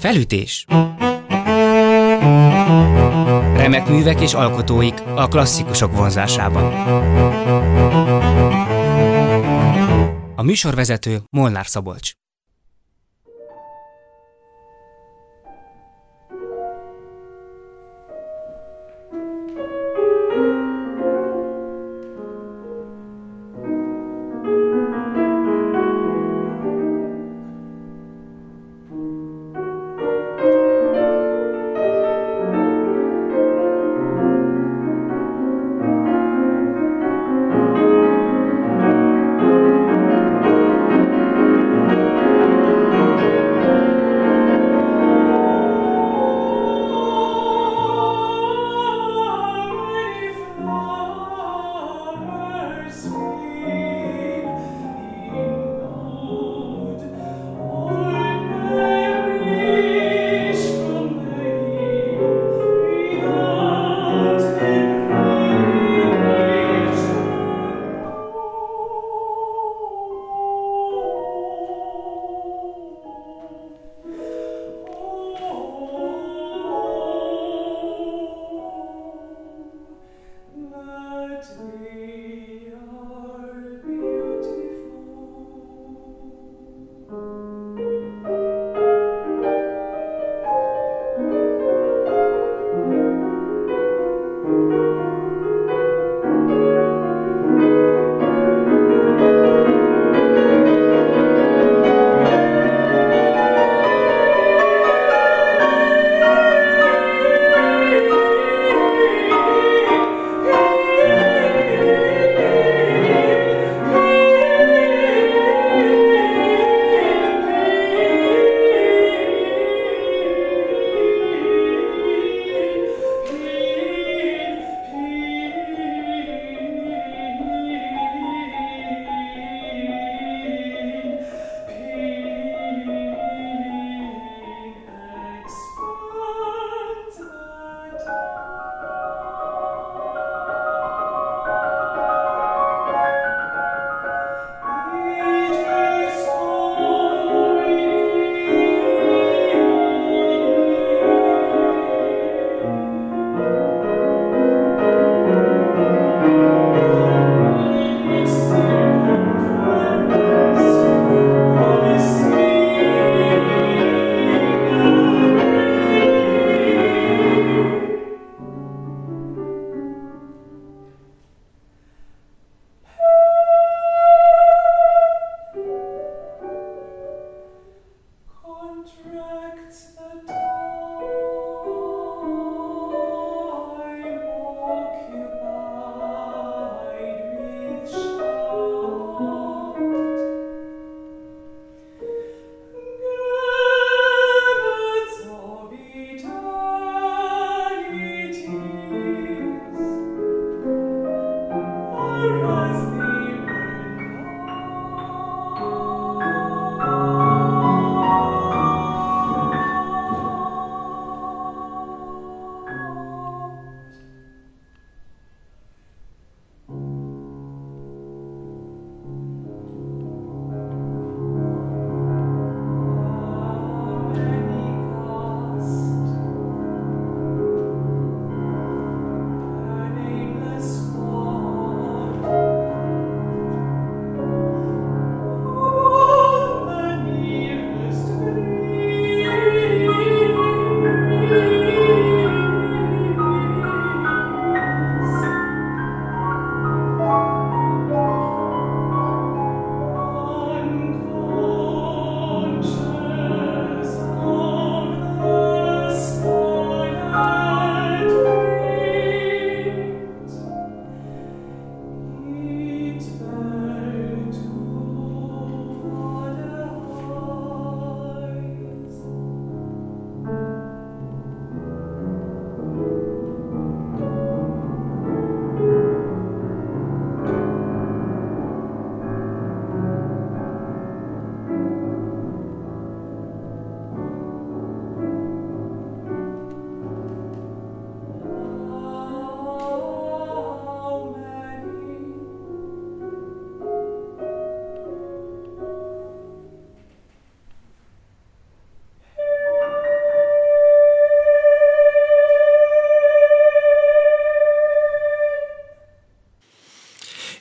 Felütés. Remek művek és alkotóik a klasszikusok vonzásában. A műsorvezető Molnár Szabolcs.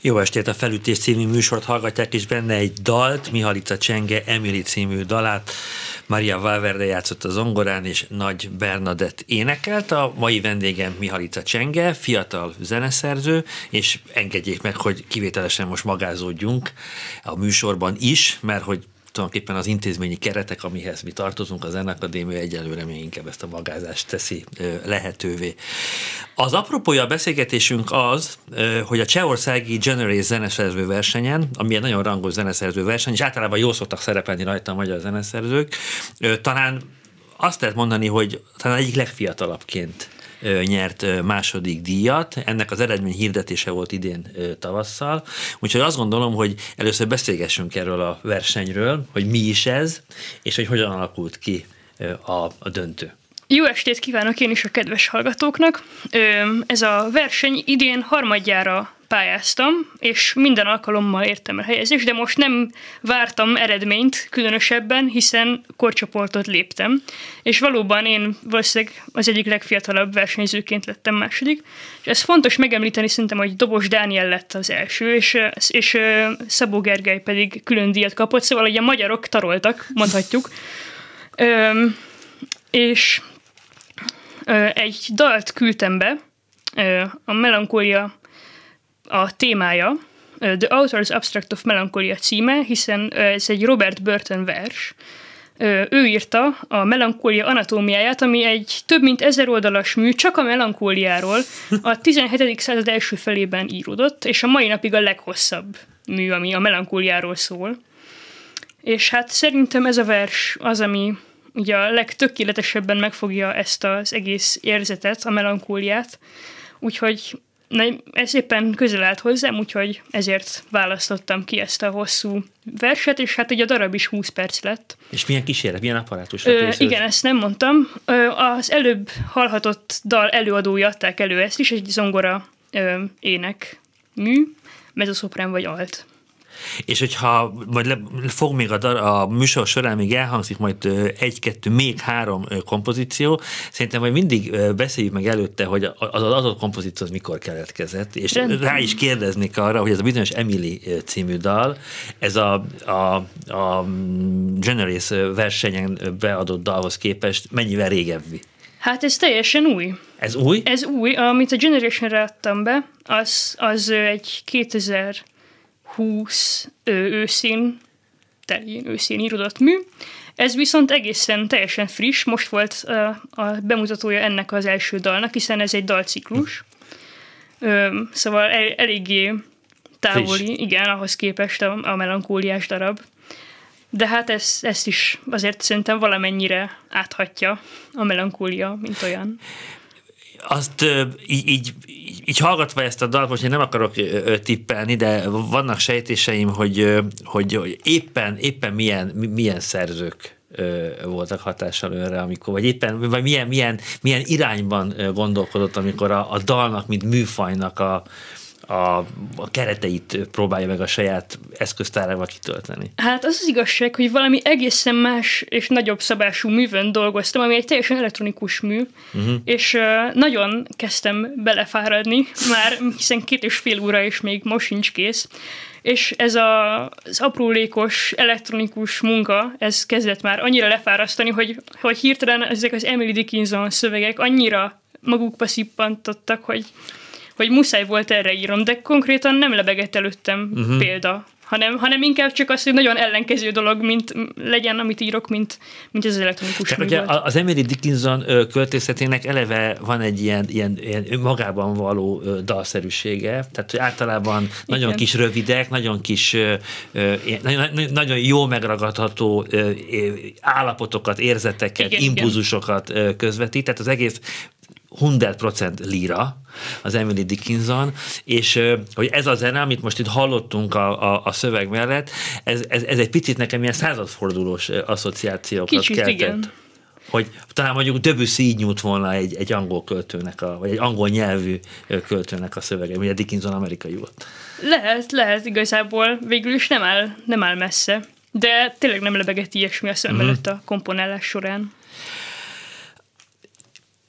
Jó estét, a Felütés című műsort hallgatják, és benne egy dalt, Mihalica Csenge, Emily című dalát, Maria Valverde játszott a zongorán, és Nagy Bernadett énekelt. A mai vendégem Mihalica Csenge, fiatal zeneszerző, és engedjék meg, hogy kivételesen most magázódjunk a műsorban is, mert hogy tulajdonképpen az intézményi keretek, amihez mi tartozunk, az Zenakadémia egyelőre még inkább ezt a magázást teszi lehetővé. Az apropója a beszélgetésünk az, hogy a Csehországi Generate zeneszerző versenyen, ami egy nagyon rangos zeneszerző verseny, és általában jól szoktak szerepelni rajta a magyar zeneszerzők, talán azt lehet mondani, hogy talán egyik legfiatalabbként nyert második díjat. Ennek az eredmény hirdetése volt idén tavasszal. Úgyhogy azt gondolom, hogy először beszélgessünk erről a versenyről, hogy mi is ez, és hogy hogyan alakult ki a, a döntő. Jó estét kívánok én is a kedves hallgatóknak! Ez a verseny idén harmadjára pályáztam, és minden alkalommal értem a helyezést, de most nem vártam eredményt különösebben, hiszen korcsoportot léptem, és valóban én valószínűleg az egyik legfiatalabb versenyzőként lettem második, és ez fontos megemlíteni szerintem, hogy Dobos Dániel lett az első, és, és Szabó Gergely pedig külön díjat kapott, szóval hogy a magyarok taroltak, mondhatjuk. Ö, és egy dalt küldtem be, a Melankólia a témája, The Author's Abstract of Melancholia címe, hiszen ez egy Robert Burton vers. Ő írta a melankólia anatómiáját, ami egy több mint ezer oldalas mű, csak a melankóliáról a 17. század első felében íródott, és a mai napig a leghosszabb mű, ami a melankóliáról szól. És hát szerintem ez a vers az, ami ugye a legtökéletesebben megfogja ezt az egész érzetet, a melankóliát, úgyhogy Na, ez éppen közel állt hozzám, úgyhogy ezért választottam ki ezt a hosszú verset, és hát ugye a darab is 20 perc lett. És milyen kísérlet, milyen apparátus? Ö, igen, ezt nem mondtam. Ö, az előbb hallhatott dal előadója adták elő ezt is, egy zongora ö, ének mű, mezoszoprán vagy alt. És hogyha majd le, fog még a, dar, a műsor során még elhangzik majd egy-kettő, még három kompozíció, szerintem majd mindig beszéljük meg előtte, hogy az az adott kompozíció az mikor keletkezett, és Rendben. rá is kérdeznék arra, hogy ez a bizonyos Emily című dal, ez a, a, a Generace versenyen beadott dalhoz képest mennyivel régebbi? Hát ez teljesen új. Ez új? Ez új. Amit a Generation-re adtam be, az, az egy 2000 20 őszén, telén őszén írodott mű. Ez viszont egészen teljesen friss, most volt a bemutatója ennek az első dalnak, hiszen ez egy dalciklus. Szóval el, eléggé távoli, friss. igen, ahhoz képest a, a melankóliás darab. De hát ez, ezt is azért szerintem valamennyire áthatja a melankólia, mint olyan azt így, így, így hallgatva ezt a dalt, most én nem akarok tippelni, de vannak sejtéseim, hogy, hogy, hogy éppen, éppen milyen, milyen szerzők voltak hatással önre, amikor, vagy éppen, vagy milyen, milyen, milyen irányban gondolkodott, amikor a, a dalnak, mint műfajnak a, a, a kereteit próbálja meg a saját eszköztárával kitölteni. Hát az az igazság, hogy valami egészen más és nagyobb szabású művön dolgoztam, ami egy teljesen elektronikus mű, uh-huh. és uh, nagyon kezdtem belefáradni, már hiszen két és fél óra és még most sincs kész, és ez a, az aprólékos elektronikus munka, ez kezdett már annyira lefárasztani, hogy, hogy hirtelen ezek az Emily Dickinson szövegek annyira magukba szippantottak, hogy hogy muszáj volt erre írom, de konkrétan nem lebegett előttem uh-huh. példa, hanem, hanem inkább csak az, hogy nagyon ellenkező dolog, mint legyen, amit írok, mint, mint az elektronikus Tehát ugye az Emily Dickinson költészetének eleve van egy ilyen, ilyen, ilyen magában való dalszerűsége, tehát hogy általában Igen. nagyon kis rövidek, nagyon kis, nagyon, nagyon jó megragadható állapotokat, érzeteket, Igen, impulzusokat közvetít, tehát az egész 100% lira, az Emily Dickinson, és hogy ez a zene, amit most itt hallottunk a, a, a szöveg mellett, ez, ez, ez egy picit nekem ilyen századfordulós asszociációkat Kicsit, keltett. Igen. Hogy talán mondjuk Debussy így nyújt volna egy, egy angol költőnek, a, vagy egy angol nyelvű költőnek a szövege, ugye Dickinson amerikai volt. Lehet, lehet igazából, végül is nem áll, nem áll messze, de tényleg nem lebegett ilyesmi a szemben uh-huh. a komponálás során.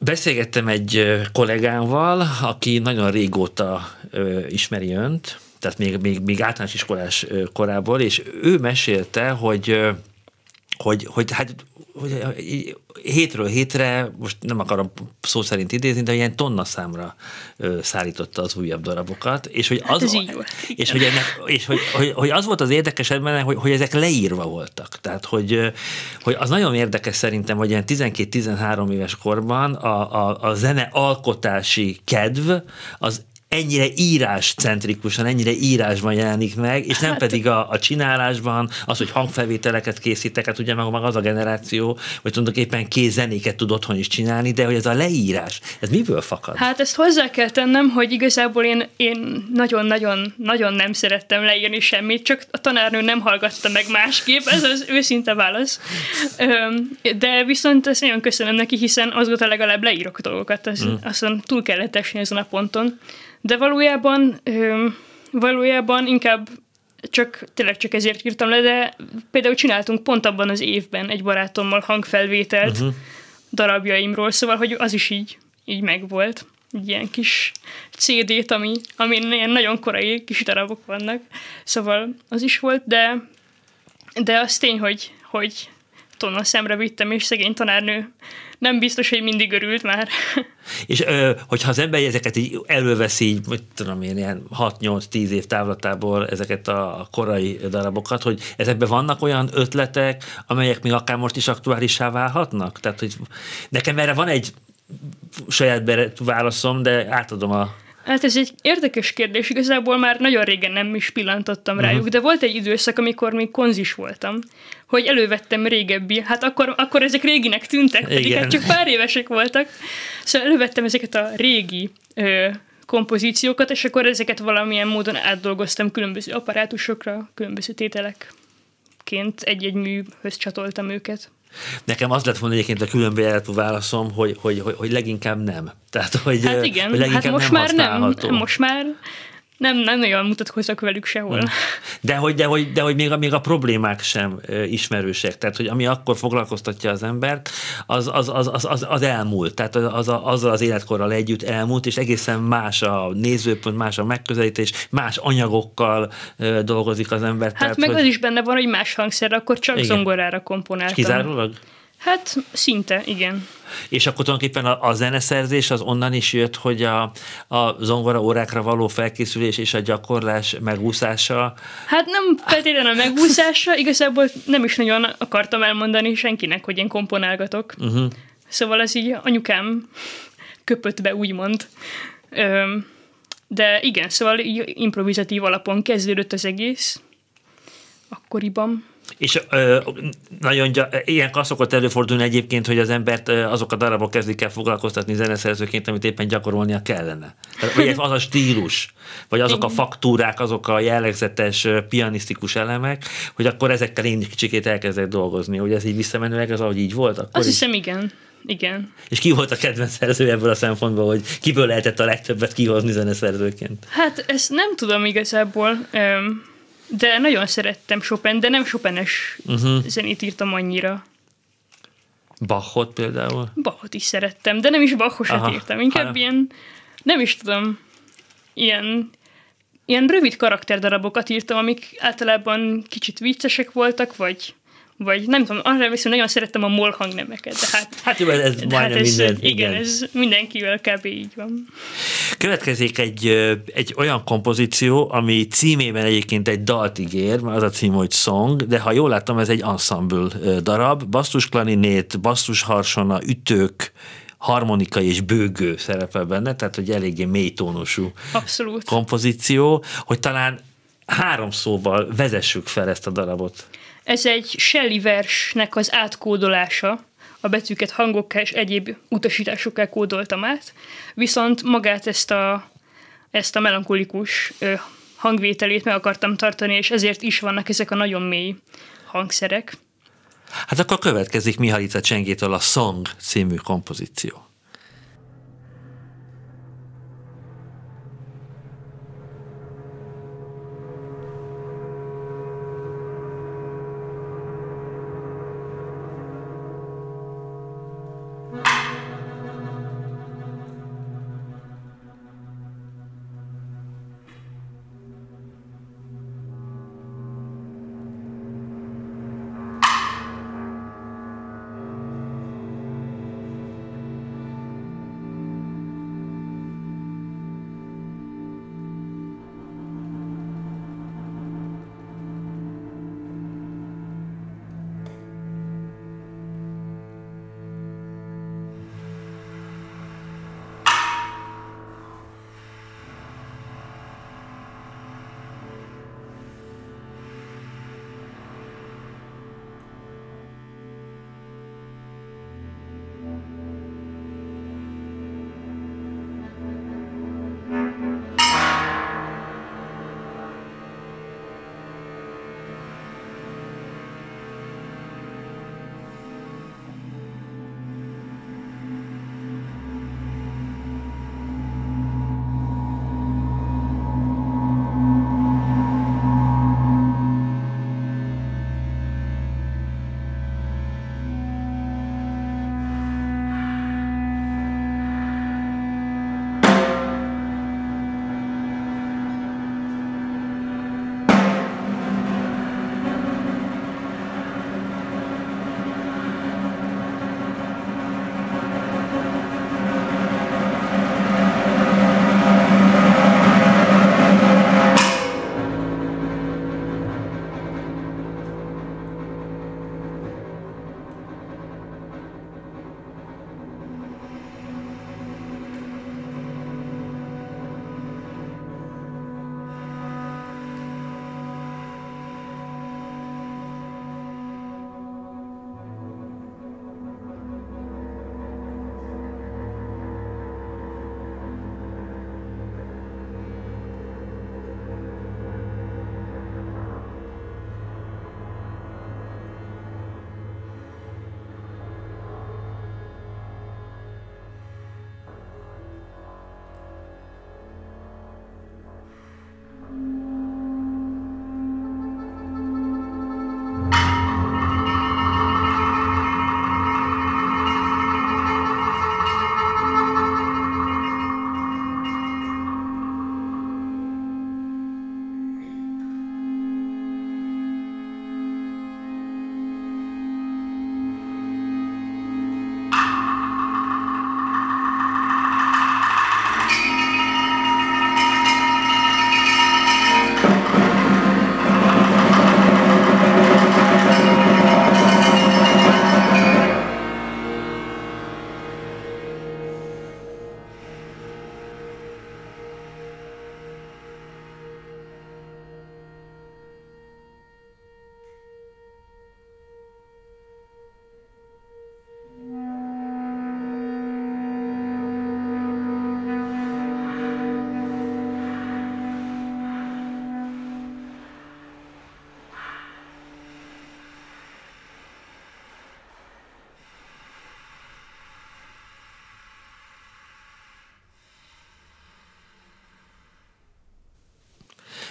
Beszélgettem egy kollégámmal, aki nagyon régóta ö, ismeri önt, tehát még, még, még általános iskolás korából, és ő mesélte, hogy hogy, hogy hát hogy hétről hétre, most nem akarom szó szerint idézni, de ilyen tonna számra szállította az újabb darabokat, és hogy Hát az, így volt. és hogy, ennek, és hogy, hogy, hogy, az volt az érdekes ebben, hogy, hogy ezek leírva voltak. Tehát, hogy, hogy az nagyon érdekes szerintem, hogy ilyen 12-13 éves korban a, a, a zene alkotási kedv az ennyire íráscentrikusan, ennyire írásban jelenik meg, és nem hát, pedig a, a csinálásban, az, hogy hangfelvételeket készítek, hát ugye meg, az a generáció, hogy tulajdonképpen kéz zenéket tud otthon is csinálni, de hogy ez a leírás, ez miből fakad? Hát ezt hozzá kell tennem, hogy igazából én, én nagyon-nagyon nagyon nem szerettem leírni semmit, csak a tanárnő nem hallgatta meg másképp, ez az őszinte válasz. De viszont ezt nagyon köszönöm neki, hiszen azóta legalább leírok dolgokat, az, mm. azon túl kellett esni ezen a ponton. De valójában, valójában inkább csak, tényleg csak ezért írtam le, de például csináltunk pont abban az évben egy barátommal hangfelvételt uh-huh. darabjaimról, szóval, hogy az is így, így megvolt. Egy ilyen kis CD-t, ami, ami ilyen nagyon korai kis darabok vannak. Szóval az is volt, de, de az tény, hogy, hogy tonna szemre vittem, és szegény tanárnő nem biztos, hogy mindig örült már. És ö, hogyha az ember ezeket így előveszi, így, mit tudom én, ilyen 6-8-10 év távlatából ezeket a korai darabokat, hogy ezekben vannak olyan ötletek, amelyek még akár most is aktuálissá válhatnak? Tehát, hogy nekem erre van egy saját válaszom, de átadom a Hát ez egy érdekes kérdés, igazából már nagyon régen nem is pillantottam uh-huh. rájuk, de volt egy időszak, amikor még konzis voltam, hogy elővettem régebbi, hát akkor, akkor ezek réginek tűntek, pedig Igen. hát csak pár évesek voltak, szóval elővettem ezeket a régi ö, kompozíciókat, és akkor ezeket valamilyen módon átdolgoztam különböző apparátusokra, különböző tételekként egy-egy műhöz csatoltam őket. Nekem az lett volna egyébként a különböző válaszom, hogy, hogy, hogy, hogy leginkább nem. Tehát, hogy, hát igen, hogy leginkább hát most nem már nem, most már nem, nem nagyon mutatkoznak velük sehol. Hmm. De hogy, de hogy, de hogy még, a, még a problémák sem ismerősek. Tehát, hogy ami akkor foglalkoztatja az embert, az, az, az, az, az, az elmúlt. Tehát az, az, azzal az életkorral együtt elmúlt, és egészen más a nézőpont, más a megközelítés, más anyagokkal dolgozik az ember. Hát Tehát, meg hogy... az is benne van, hogy más hangszer, akkor csak igen. zongorára komponáltam. És kizárólag? Hát szinte, igen. És akkor tulajdonképpen a, a zeneszerzés az onnan is jött, hogy a, a zongora órákra való felkészülés és a gyakorlás megúszása. Hát nem feltétlenül a megúszása, igazából nem is nagyon akartam elmondani senkinek, hogy én komponálgatok. Uh-huh. Szóval ez így anyukám köpött be, úgymond. Öm, de igen, szóval improvizatív alapon kezdődött az egész akkoriban. És ö, nagyon gy- ilyen szokott előfordulni egyébként, hogy az embert azok a darabok kezdik el foglalkoztatni zeneszerzőként, amit éppen gyakorolnia kellene. Vagy az a stílus, vagy azok a faktúrák, azok a jellegzetes pianisztikus elemek, hogy akkor ezekkel én kicsikét elkezdek dolgozni. Hogy ez így visszamenőleg, az ahogy így volt? Akkor Azt így... hiszem, igen. Igen. És ki volt a kedvenc szerző ebből a szempontból, hogy kiből lehetett a legtöbbet kihozni zeneszerzőként? Hát ezt nem tudom igazából. Um, de nagyon szerettem Chopin, de nem Chopin-es uh-huh. zenét írtam annyira. Bachot például? Bachot is szerettem, de nem is Bachosat Aha. írtam, inkább Aha. ilyen, nem is tudom, ilyen, ilyen rövid karakterdarabokat írtam, amik általában kicsit viccesek voltak, vagy vagy nem tudom, arra viszont nagyon szerettem a mol hangnemeket, de hát... Hát jó, ez de hát ez, minden. Igen, igen, ez mindenkivel kb. így van. Következik egy, egy olyan kompozíció, ami címében egyébként egy dalt ígér, az a cím, hogy Song, de ha jól láttam, ez egy ensemble darab, basszusklaninét, basszusharsona, ütők, harmonika és bőgő szerepel benne, tehát hogy eléggé mély tónusú Abszolút. kompozíció, hogy talán három szóval vezessük fel ezt a darabot. Ez egy Shelley versnek az átkódolása, a betűket hangokkal és egyéb utasításokkal kódoltam át, viszont magát ezt a, ezt a melankolikus hangvételét meg akartam tartani, és ezért is vannak ezek a nagyon mély hangszerek. Hát akkor következik Mihalica Csengétől a Song című kompozíció.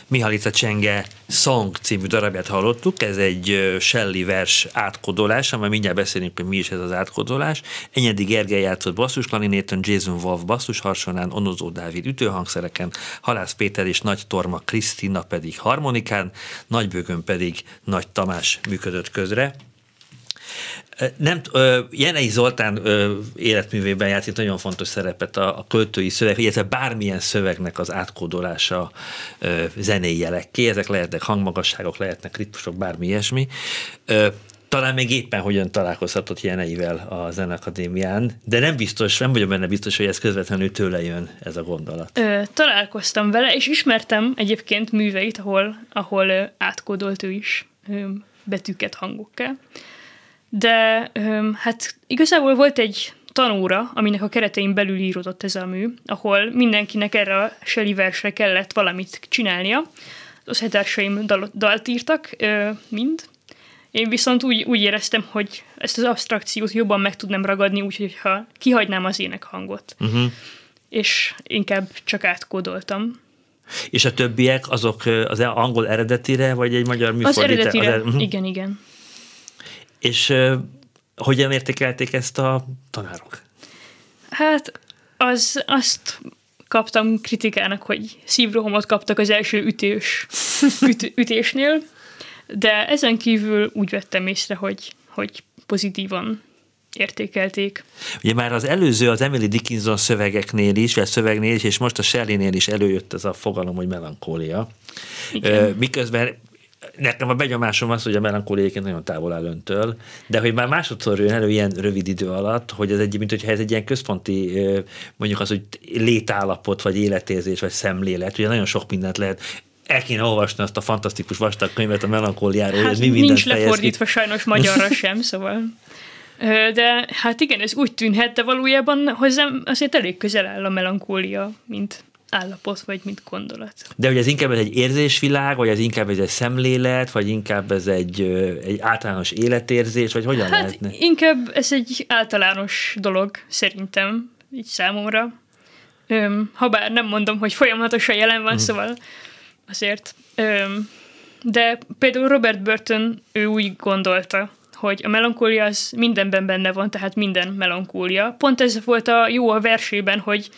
Mihalica Csenge Song című darabját hallottuk, ez egy Shelley vers átkodolás, amely mindjárt beszélünk, hogy mi is ez az átkodolás. Enyedi Gergely játszott basszusklarinéton, Jason Wolf basszus harsonán, Onozó Dávid ütőhangszereken, Halász Péter és Nagy Torma Krisztina pedig harmonikán, Nagybőgön pedig Nagy Tamás működött közre. Nem, Jenei Zoltán életművében játszik nagyon fontos szerepet a, a költői szöveg, illetve bármilyen szövegnek az átkódolása zenei jelekké, ezek lehetnek hangmagasságok, lehetnek ritmusok, bármi ilyesmi. Talán még éppen hogyan találkozhatott Jeneivel a Zenakadémián, de nem biztos, nem vagyok benne biztos, hogy ez közvetlenül tőle jön ez a gondolat. Ö, találkoztam vele, és ismertem egyébként műveit, ahol, ahol átkódolt ő is betűket hangokká de hát igazából volt egy tanóra, aminek a keretein belül íródott ez a mű, ahol mindenkinek erre a Shelley versre kellett valamit csinálnia. Az osztálytársaim dal- dalt írtak, mind. Én viszont úgy, úgy éreztem, hogy ezt az abstrakciót jobban meg tudnám ragadni, úgyhogy ha kihagynám az énekhangot. Uh-huh. És inkább csak átkódoltam. És a többiek azok az angol eredetire, vagy egy magyar műfordítás? Az eredetire, az er- igen, igen. És hogyan értékelték ezt a tanárok? Hát az, azt kaptam kritikának, hogy szívrohamot kaptak az első ütés, üt, ütésnél, de ezen kívül úgy vettem észre, hogy, hogy pozitívan értékelték. Ugye már az előző, az Emily Dickinson szövegeknél is, vagy szövegnél is, és most a Shelley-nél is előjött ez a fogalom, hogy melankólia. Igen. Miközben nekem a benyomásom az, hogy a melankólia nagyon távol áll öntől, de hogy már másodszor jön elő ilyen rövid idő alatt, hogy ez egy, mint hogyha ez egy ilyen központi, mondjuk az, hogy létállapot, vagy életérzés, vagy szemlélet, ugye nagyon sok mindent lehet el kéne olvasni azt a fantasztikus vastag könyvet a melankóliáról, hát, ez mi nincs lefordítva ki. sajnos magyarra sem, szóval. De hát igen, ez úgy tűnhet, de valójában hozzám azért elég közel áll a melankólia, mint állapot, vagy mint gondolat. De hogy ez inkább ez egy érzésvilág, vagy ez inkább ez egy szemlélet, vagy inkább ez egy, egy általános életérzés, vagy hogyan hát lehetne? inkább ez egy általános dolog, szerintem, így számomra. Öm, habár nem mondom, hogy folyamatosan jelen van, mm. szóval azért. Öm, de például Robert Burton, ő úgy gondolta, hogy a melankólia az mindenben benne van, tehát minden melankólia. Pont ez volt a jó a versében, hogy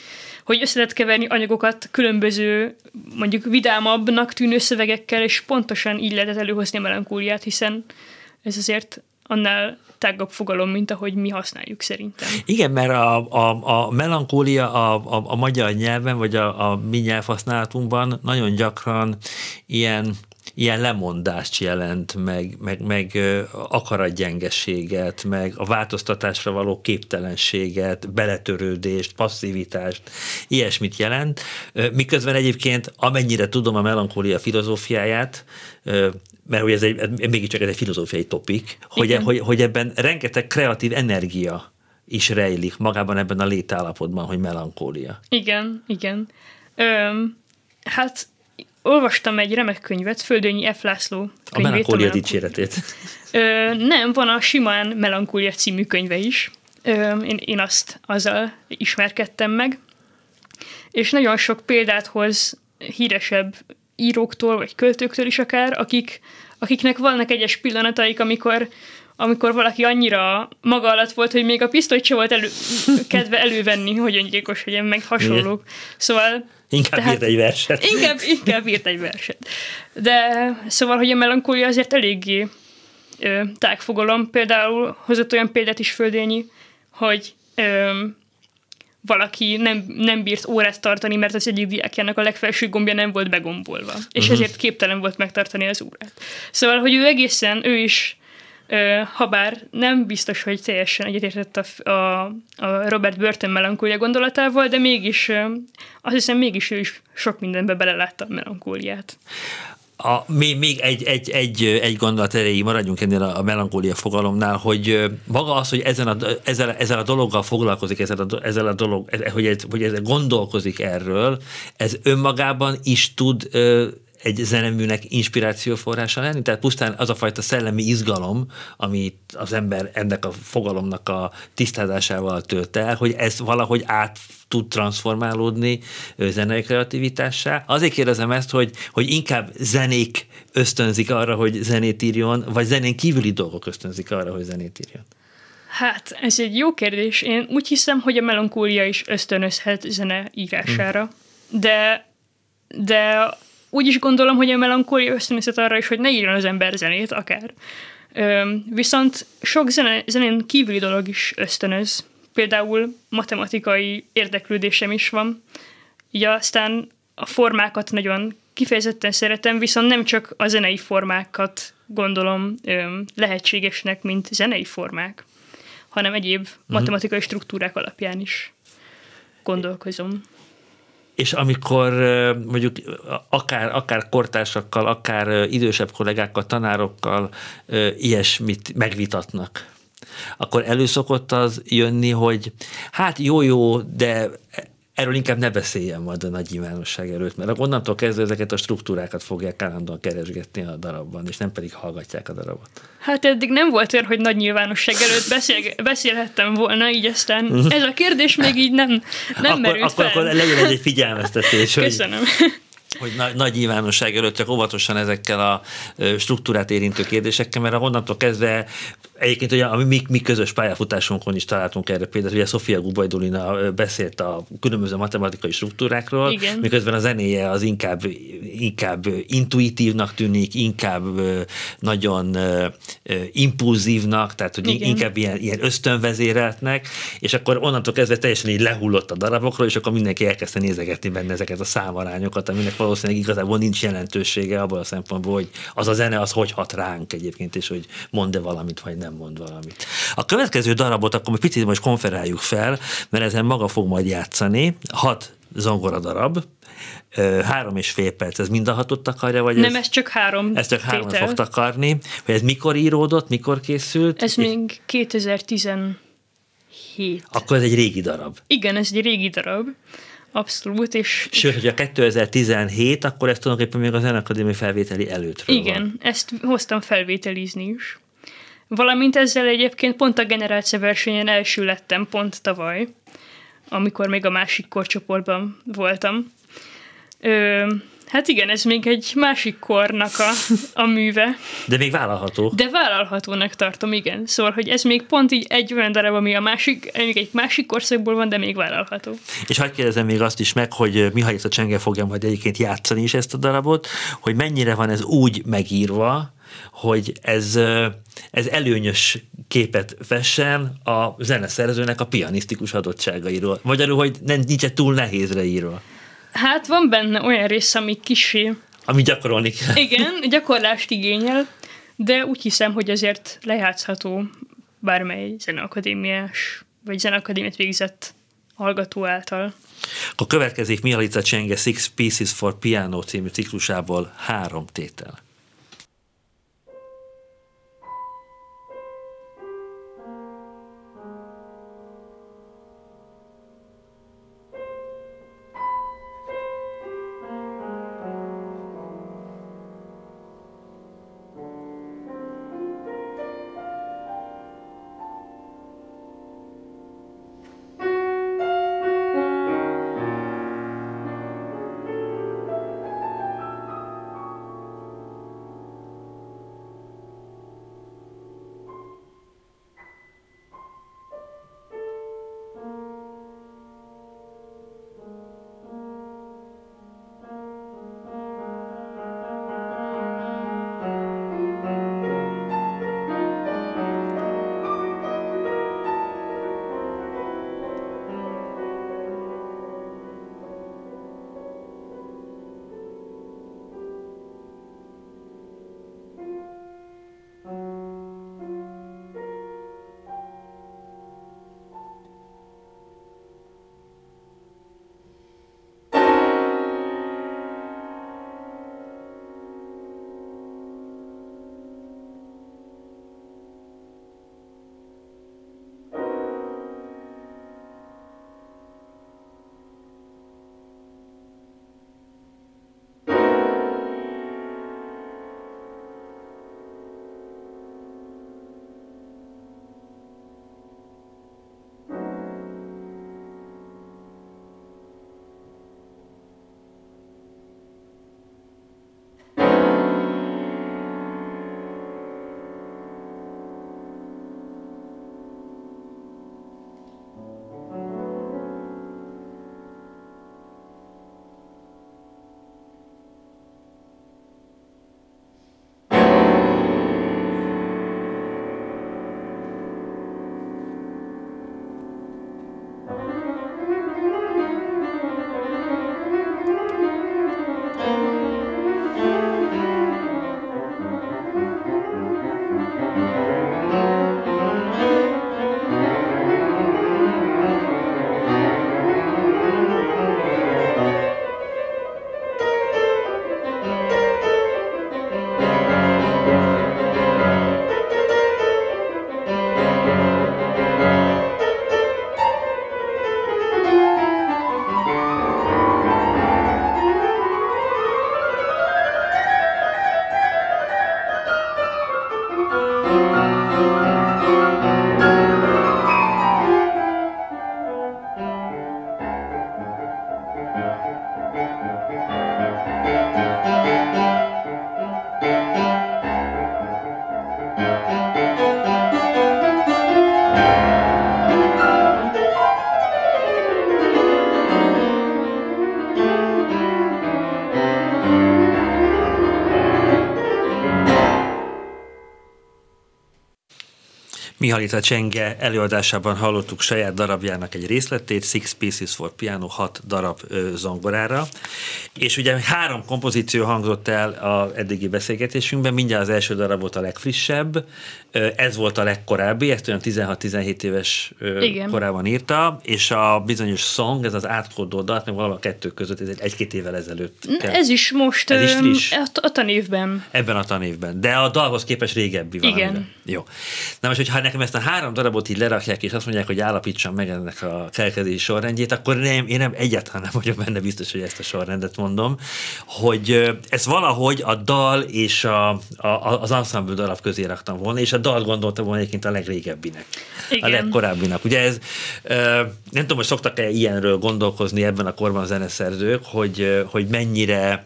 hogy össze lehet keverni anyagokat különböző, mondjuk vidámabbnak tűnő szövegekkel, és pontosan így lehetett előhozni a melankóliát, hiszen ez azért annál tágabb fogalom, mint ahogy mi használjuk szerintem. Igen, mert a, a, a melankólia a, a, a magyar nyelven, vagy a, a mi nyelvhasználatunkban nagyon gyakran ilyen ilyen lemondást jelent, meg, meg, meg akaratgyengességet, meg a változtatásra való képtelenséget, beletörődést, passzivitást, ilyesmit jelent. Miközben egyébként, amennyire tudom a melankólia filozófiáját, mert hogy ez egy, mégiscsak ez egy filozófiai topik, hogy, hogy, hogy ebben rengeteg kreatív energia is rejlik magában ebben a létállapotban, hogy melankólia. Igen, igen. Öm, hát olvastam egy remek könyvet, Földönyi F. László könyvét. A melankólia dicséretét. Ö, nem, van a Simán Melankólia című könyve is. Ö, én, én azt azzal ismerkedtem meg. És nagyon sok példát hoz híresebb íróktól, vagy költőktől is akár, akik, akiknek vannak egyes pillanataik, amikor amikor valaki annyira maga alatt volt, hogy még a pisztolyt se volt elő, kedve elővenni, hogy öngyilkos legyen, meg hasonlók. Szóval Inkább Tehát, írt egy verset. Inkább, inkább írt egy verset. De szóval, hogy a melankólia azért eléggé ö, tágfogalom. Például hozott olyan példát is Földényi, hogy ö, valaki nem, nem bírt órát tartani, mert az egyik diákjának a legfelső gombja nem volt begombolva, és uh-huh. ezért képtelen volt megtartani az órát. Szóval, hogy ő egészen, ő is habár nem biztos, hogy teljesen egyetértett a, a, a Robert Burton melankólia gondolatával, de mégis azt hiszem mégis ő is sok mindenbe belelátta a melankóliát. A, még, még egy, egy, egy, egy gondolat erejéig maradjunk ennél a, a melankólia fogalomnál, hogy maga az, hogy ezen a, ezzel, ezzel a dologgal foglalkozik, ezzel a, ezzel a dolog, hogy, ez, hogy ez gondolkozik erről, ez önmagában is tud egy zeneműnek inspirációforrása lenni? Tehát pusztán az a fajta szellemi izgalom, amit az ember ennek a fogalomnak a tisztázásával tölt el, hogy ez valahogy át tud transformálódni zenei kreativitássá. Azért kérdezem ezt, hogy, hogy inkább zenék ösztönzik arra, hogy zenét írjon, vagy zenén kívüli dolgok ösztönzik arra, hogy zenét írjon? Hát, ez egy jó kérdés. Én úgy hiszem, hogy a melankólia is ösztönözhet zene írására, hmm. de, de úgy is gondolom, hogy a melankólia ösztönözhet arra is, hogy ne írjon az ember zenét, akár. Viszont sok zene, zenén kívüli dolog is ösztönöz. Például matematikai érdeklődésem is van. Így aztán a formákat nagyon kifejezetten szeretem, viszont nem csak a zenei formákat gondolom lehetségesnek, mint zenei formák, hanem egyéb uh-huh. matematikai struktúrák alapján is gondolkozom. És amikor mondjuk akár, akár kortársakkal, akár idősebb kollégákkal, tanárokkal ilyesmit megvitatnak, akkor előszokott az jönni, hogy hát jó-jó, de erről inkább ne beszéljen majd a nagy nyilvánosság előtt, mert onnantól kezdve ezeket a struktúrákat fogják állandóan keresgetni a darabban, és nem pedig hallgatják a darabot. Hát eddig nem volt olyan, hogy nagy nyilvánosság előtt beszél, beszélhettem volna, így aztán mhm. ez a kérdés még így nem, nem akkor, merült akkor, fel. Akkor legyen egy figyelmeztetés. Köszönöm. Hogy hogy nagy, nagy nyilvánosság előtt csak óvatosan ezekkel a struktúrát érintő kérdésekkel, mert onnantól kezdve Egyébként ugye a mi, mi közös pályafutásunkon is találtunk erre példát, ugye Sofia Gubajdulina beszélt a különböző matematikai struktúrákról, Igen. miközben a zenéje az inkább, inkább intuitívnak tűnik, inkább nagyon impulzívnak, tehát hogy Igen. inkább ilyen, ilyen ösztönvezéreltnek, és akkor onnantól kezdve teljesen így lehullott a darabokról, és akkor mindenki elkezdte nézegetni benne ezeket a számarányokat, aminek valószínűleg igazából nincs jelentősége abból a szempontból, hogy az a zene az hogy hat ránk egyébként, és hogy mond-e valamit, vagy nem nem mond valamit. A következő darabot akkor picit most konferáljuk fel, mert ezen maga fog majd játszani. Hat zongora darab, három és fél perc, ez mind a hatot takarja? Vagy nem, ez, ez csak három Ez csak három fog takarni. Hogy ez mikor íródott, mikor készült? Ez még 2017. Akkor ez egy régi darab. Igen, ez egy régi darab. Abszolút, és... Sőt, hogy a 2017, akkor ez tulajdonképpen még az Zenakadémi felvételi előtt. Igen, van. ezt hoztam felvételizni is. Valamint ezzel egyébként pont a generáció versenyen első lettem pont tavaly, amikor még a másik korcsoportban voltam. Ö, hát igen, ez még egy másik kornak a, a műve. De még vállalható. De vállalhatónak tartom, igen. Szóval, hogy ez még pont így egy olyan darab, ami a másik, még egy másik korszakból van, de még vállalható. És hagyd kérdezem még azt is meg, hogy Mihály a Csenge fogja majd egyébként játszani is ezt a darabot, hogy mennyire van ez úgy megírva, hogy ez, ez előnyös képet vessen a zeneszerzőnek a pianisztikus adottságairól. Magyarul, hogy nem, nincs túl nehézre írva. Hát van benne olyan rész, ami kisé. Ami gyakorolni kell. Igen, gyakorlást igényel, de úgy hiszem, hogy azért lejátszható bármely zeneakadémiás, vagy zeneakadémiát végzett hallgató által. Akkor következik Mialica Csenge Six Pieces for Piano című ciklusából három tétel. Mihalita Csenge előadásában hallottuk saját darabjának egy részletét, Six Pieces for Piano, hat darab ö, zongorára, és ugye három kompozíció hangzott el a eddigi beszélgetésünkben, mindjárt az első darab volt a legfrissebb, ez volt a legkorábbi, ezt olyan 16-17 éves Igen. korában írta, és a bizonyos song, ez az átkódolt dal, meg valahol a kettő között, ez egy, egy-két évvel ezelőtt. Kell. Ez is most ez is friss. A, a tanévben. Ebben a tanévben, de a dalhoz képest régebbi van. Igen. Jó. Na most, hogyha nekem ezt a három darabot így lerakják, és azt mondják, hogy állapítsam meg ennek a kerekedési sorrendjét, akkor nem, én nem egyáltalán nem vagyok benne biztos, hogy ezt a sorrendet mondom, hogy ez valahogy a dal és a, a, az ensemble darab közé raktam volna, és a dalt gondoltam volna egyébként a legrégebbinek, Igen. a legkorábbinak. Ugye ez, nem tudom, hogy szoktak-e ilyenről gondolkozni ebben a korban a zeneszerzők, hogy, hogy mennyire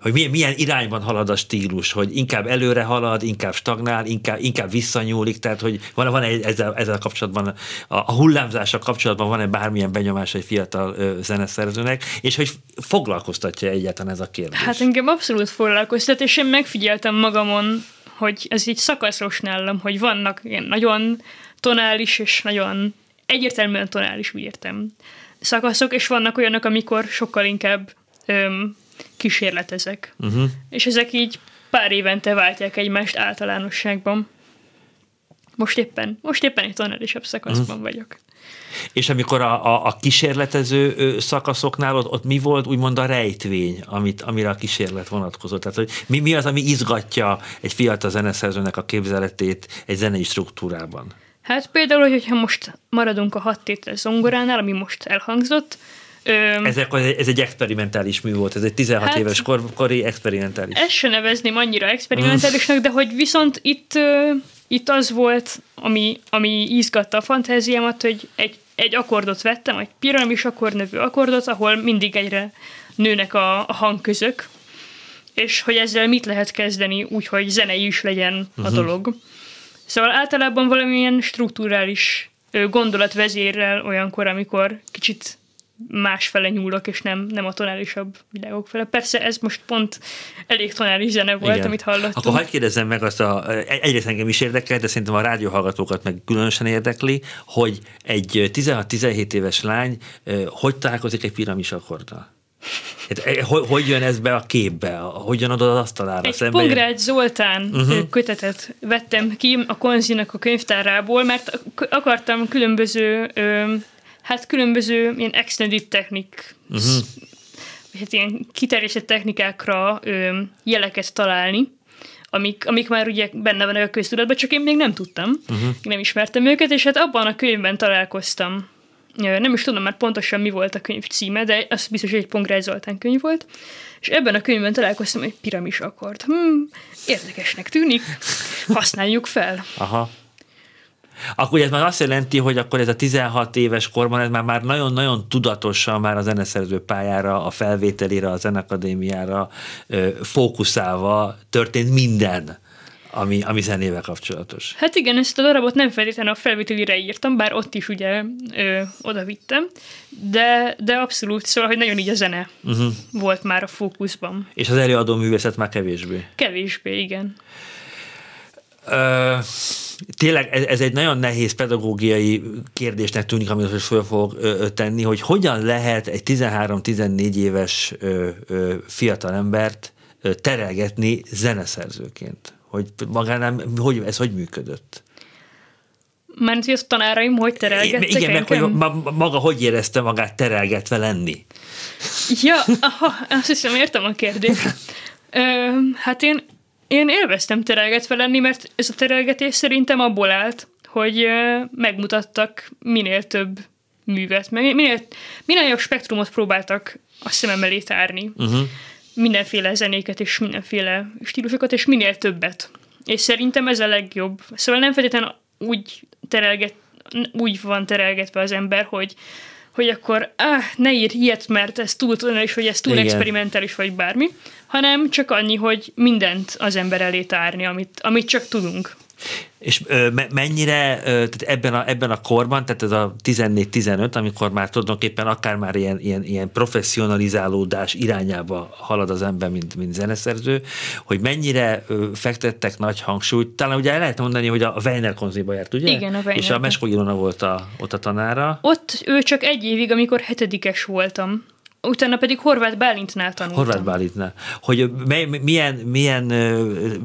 hogy milyen, milyen irányban halad a stílus, hogy inkább előre halad, inkább stagnál, inkább, inkább visszanyúlik, tehát hogy van, van egy, ezzel, ezzel kapcsolatban, a, a hullámzással kapcsolatban van-e bármilyen benyomás egy fiatal ö, zeneszerzőnek, és hogy foglalkoztatja egyáltalán ez a kérdés? Hát engem abszolút foglalkoztat, és én megfigyeltem magamon, hogy ez így szakaszos nálam, hogy vannak ilyen nagyon tonális és nagyon egyértelműen tonális, úgy értem, szakaszok, és vannak olyanok, amikor sokkal inkább öm, kísérletezek. Uh-huh. És ezek így pár évente váltják egymást általánosságban. Most éppen, most éppen egy tonálisabb szakaszban uh-huh. vagyok. És amikor a, a, a kísérletező szakaszoknál ott, ott mi volt úgymond a rejtvény, amit, amire a kísérlet vonatkozott? Tehát, hogy mi, mi az, ami izgatja egy fiatal zeneszerzőnek a képzeletét egy zenei struktúrában? Hát például, hogyha most maradunk a hat tétel zongoránál, ami most elhangzott, Öm, Ezek, ez egy experimentális mű volt, ez egy 16 hát, éves kor, kori experimentális. Ezt se nevezném annyira experimentálisnak, de hogy viszont itt, itt az volt, ami, ami izgatta a fantáziámat, hogy egy egy akkordot vettem, egy piramis akkord nevű akkordot, ahol mindig egyre nőnek a, a hangközök, és hogy ezzel mit lehet kezdeni úgy, hogy zenei is legyen a uh-huh. dolog. Szóval általában valamilyen strukturális gondolat vezérrel olyankor, amikor kicsit másfele nyúlok, és nem, nem a tonálisabb világok fele. Persze ez most pont elég tonális zene volt, Igen. amit hallottunk. Akkor hagyd kérdezzem meg azt a, egyrészt engem is érdekel, de szerintem a rádióhallgatókat meg különösen érdekli, hogy egy 16-17 éves lány hogy találkozik egy piramis akkorddal? Hát, hogy, hogy jön ez be a képbe? Hogyan adod az asztalára? Egy szemben? Pongrács Zoltán uh-huh. kötetet vettem ki a konzinak a könyvtárából, mert akartam különböző hát különböző ilyen extended technik, uh-huh. hát ilyen kiterjesztett technikákra ö, jeleket találni, amik, amik már ugye benne vannak a köztudatban, csak én még nem tudtam, uh-huh. nem ismertem őket, és hát abban a könyvben találkoztam. Nem is tudom már pontosan mi volt a könyv címe, de az biztos, hogy egy Pongrász Zoltán könyv volt. És ebben a könyvben találkoztam egy piramis akkord. Hmm, érdekesnek tűnik, használjuk fel. Aha. Akkor ez már azt jelenti, hogy akkor ez a 16 éves korban ez már, már nagyon-nagyon tudatosan már a zeneszerző pályára, a felvételére, a zenakadémiára fókuszálva történt minden ami, ami zenével kapcsolatos. Hát igen, ezt a darabot nem feltétlenül a felvételire írtam, bár ott is ugye ö, oda vittem, de, de abszolút, szóval, hogy nagyon így a zene uh-huh. volt már a fókuszban. És az előadó művészet már kevésbé? Kevésbé, igen. Ö, tényleg ez, ez egy nagyon nehéz pedagógiai kérdésnek tűnik, amit most föl fogok ö, tenni, hogy hogyan lehet egy 13-14 éves ö, ö, fiatalembert ö, terelgetni zeneszerzőként? Hogy magánál, hogy, ez hogy működött? Mert hogy tanáraim hogy terelgettek Igen, meg hogy maga hogy érezte magát terelgetve lenni? Ja, aha, azt hiszem értem a kérdést. Ö, hát én én élveztem terelgetve lenni, mert ez a terelgetés szerintem abból állt, hogy megmutattak minél több művet, meg minél, minél jobb spektrumot próbáltak a szemem elé tárni. Uh-huh. Mindenféle zenéket és mindenféle stílusokat, és minél többet. És szerintem ez a legjobb. Szóval nem feltétlenül úgy terelget, úgy van terelgetve az ember, hogy hogy akkor ah, ne írj ilyet, mert ez túl is, vagy ez túl Igen. experimentális, vagy bármi, hanem csak annyi, hogy mindent az ember elé tárni, amit, amit csak tudunk. És ö, mennyire ö, tehát ebben, a, ebben a korban, tehát ez a 14-15, amikor már tulajdonképpen akár már ilyen, ilyen, ilyen professzionalizálódás irányába halad az ember, mint, mint zeneszerző, hogy mennyire ö, fektettek nagy hangsúlyt, talán ugye el lehet mondani, hogy a Weiner konziba járt, ugye? Igen, a Weiner. És a Mesko Ilona volt a, ott a tanára. Ott ő csak egy évig, amikor hetedikes voltam utána pedig Horváth Bálintnál tanultam. Horváth Bálintnál. Hogy milyen, milyen,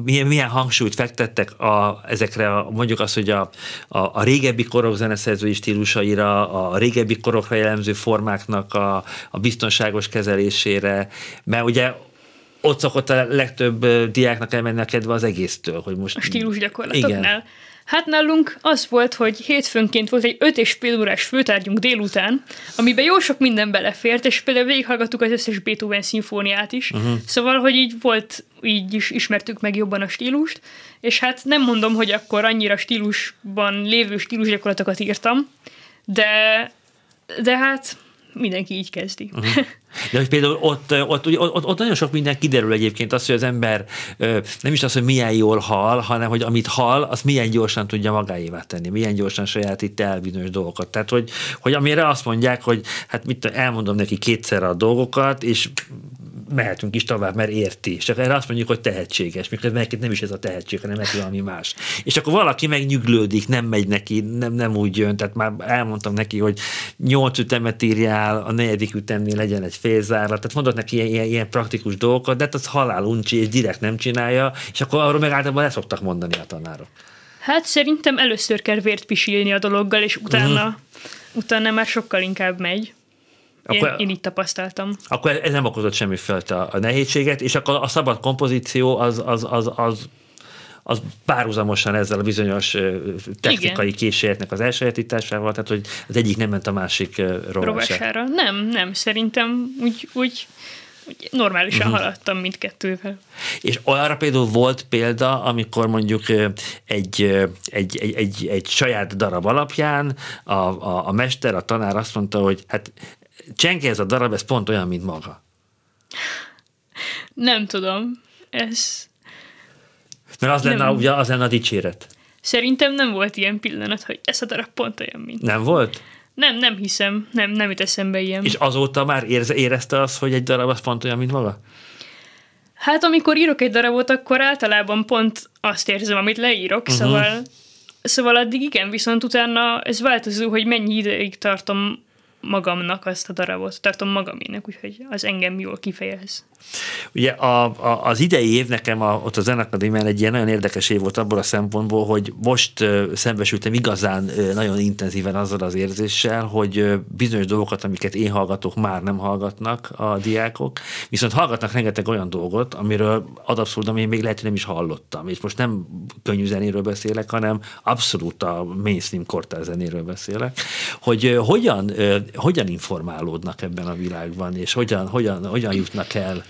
milyen, milyen hangsúlyt fektettek a, ezekre, a, mondjuk azt, hogy a, a, a régebbi korok zeneszerzői stílusaira, a régebbi korokra jellemző formáknak a, a biztonságos kezelésére, mert ugye ott szokott a legtöbb diáknak elmenni a kedve az egésztől, hogy most... A stílus gyakorlatoknál. Igen. Hát nálunk az volt, hogy hétfőnként volt egy öt és fél órás főtárgyunk délután, amiben jó sok minden belefért, és például végighallgattuk az összes Beethoven szimfóniát is. Uh-huh. Szóval, hogy így volt, így is ismertük meg jobban a stílust, és hát nem mondom, hogy akkor annyira stílusban lévő stílusgyakorlatokat írtam, de, de hát mindenki így kezdi. Uh-huh. De hogy például ott, ott, ott, ott nagyon sok minden kiderül egyébként az, hogy az ember nem is az, hogy milyen jól hal, hanem hogy amit hal, az milyen gyorsan tudja magáévá tenni, milyen gyorsan sajátít el bizonyos dolgokat. Tehát, hogy, hogy amire azt mondják, hogy hát mit elmondom neki kétszer a dolgokat, és mehetünk is tovább, mert érti. És akkor erre azt mondjuk, hogy tehetséges, miközben nem is ez a tehetség, hanem neki valami más. És akkor valaki megnyüglődik, nem megy neki, nem, nem úgy jön. Tehát már elmondtam neki, hogy nyolc ütemet írjál, a negyedik ütemnél legyen egy félzárlat. Tehát mondott neki ilyen, ilyen, ilyen praktikus dolgokat, de hát az halál uncsi, és direkt nem csinálja, és akkor arról meg általában le szoktak mondani a tanárok. Hát szerintem először kell vért pisilni a dologgal, és utána, uh-huh. utána már sokkal inkább megy. Akkor, én, én így tapasztaltam. Akkor ez nem okozott semmi felt a, a nehézséget, és akkor a szabad kompozíció az, az, az, az az párhuzamosan ezzel a bizonyos technikai Igen. készségeknek az elsajátításával, tehát hogy az egyik nem ment a másik rovására. rovására. Nem, nem, szerintem úgy, úgy normálisan uh-huh. haladtam mindkettővel. És arra például volt példa, amikor mondjuk egy, egy, egy, egy, egy saját darab alapján a, a, a mester, a tanár azt mondta, hogy hát Csenke ez a darab, ez pont olyan, mint maga. Nem tudom. Ez... Mert az, nem. lenne, ugye, az lenne a dicséret. Szerintem nem volt ilyen pillanat, hogy ez a darab pont olyan, mint. Nem volt? Nem, nem hiszem. Nem, nem jut eszembe ilyen. És azóta már érze, érezte azt, hogy egy darab az pont olyan, mint maga? Hát amikor írok egy darabot, akkor általában pont azt érzem, amit leírok, uh-huh. szóval Szóval addig igen, viszont utána ez változó, hogy mennyi ideig tartom magamnak azt a darabot, tartom magamének, úgyhogy az engem jól kifejez. Ugye a, a, az idei év nekem a, ott a Zenakadémián egy ilyen nagyon érdekes év volt abból a szempontból, hogy most szembesültem igazán nagyon intenzíven azzal az érzéssel, hogy bizonyos dolgokat, amiket én hallgatok, már nem hallgatnak a diákok, viszont hallgatnak rengeteg olyan dolgot, amiről adabszurdum én még lehet, hogy nem is hallottam. És most nem könnyű zenéről beszélek, hanem abszolút a mainstream kortár zenéről beszélek, hogy hogyan, hogyan informálódnak ebben a világban, és hogyan, hogyan, hogyan jutnak el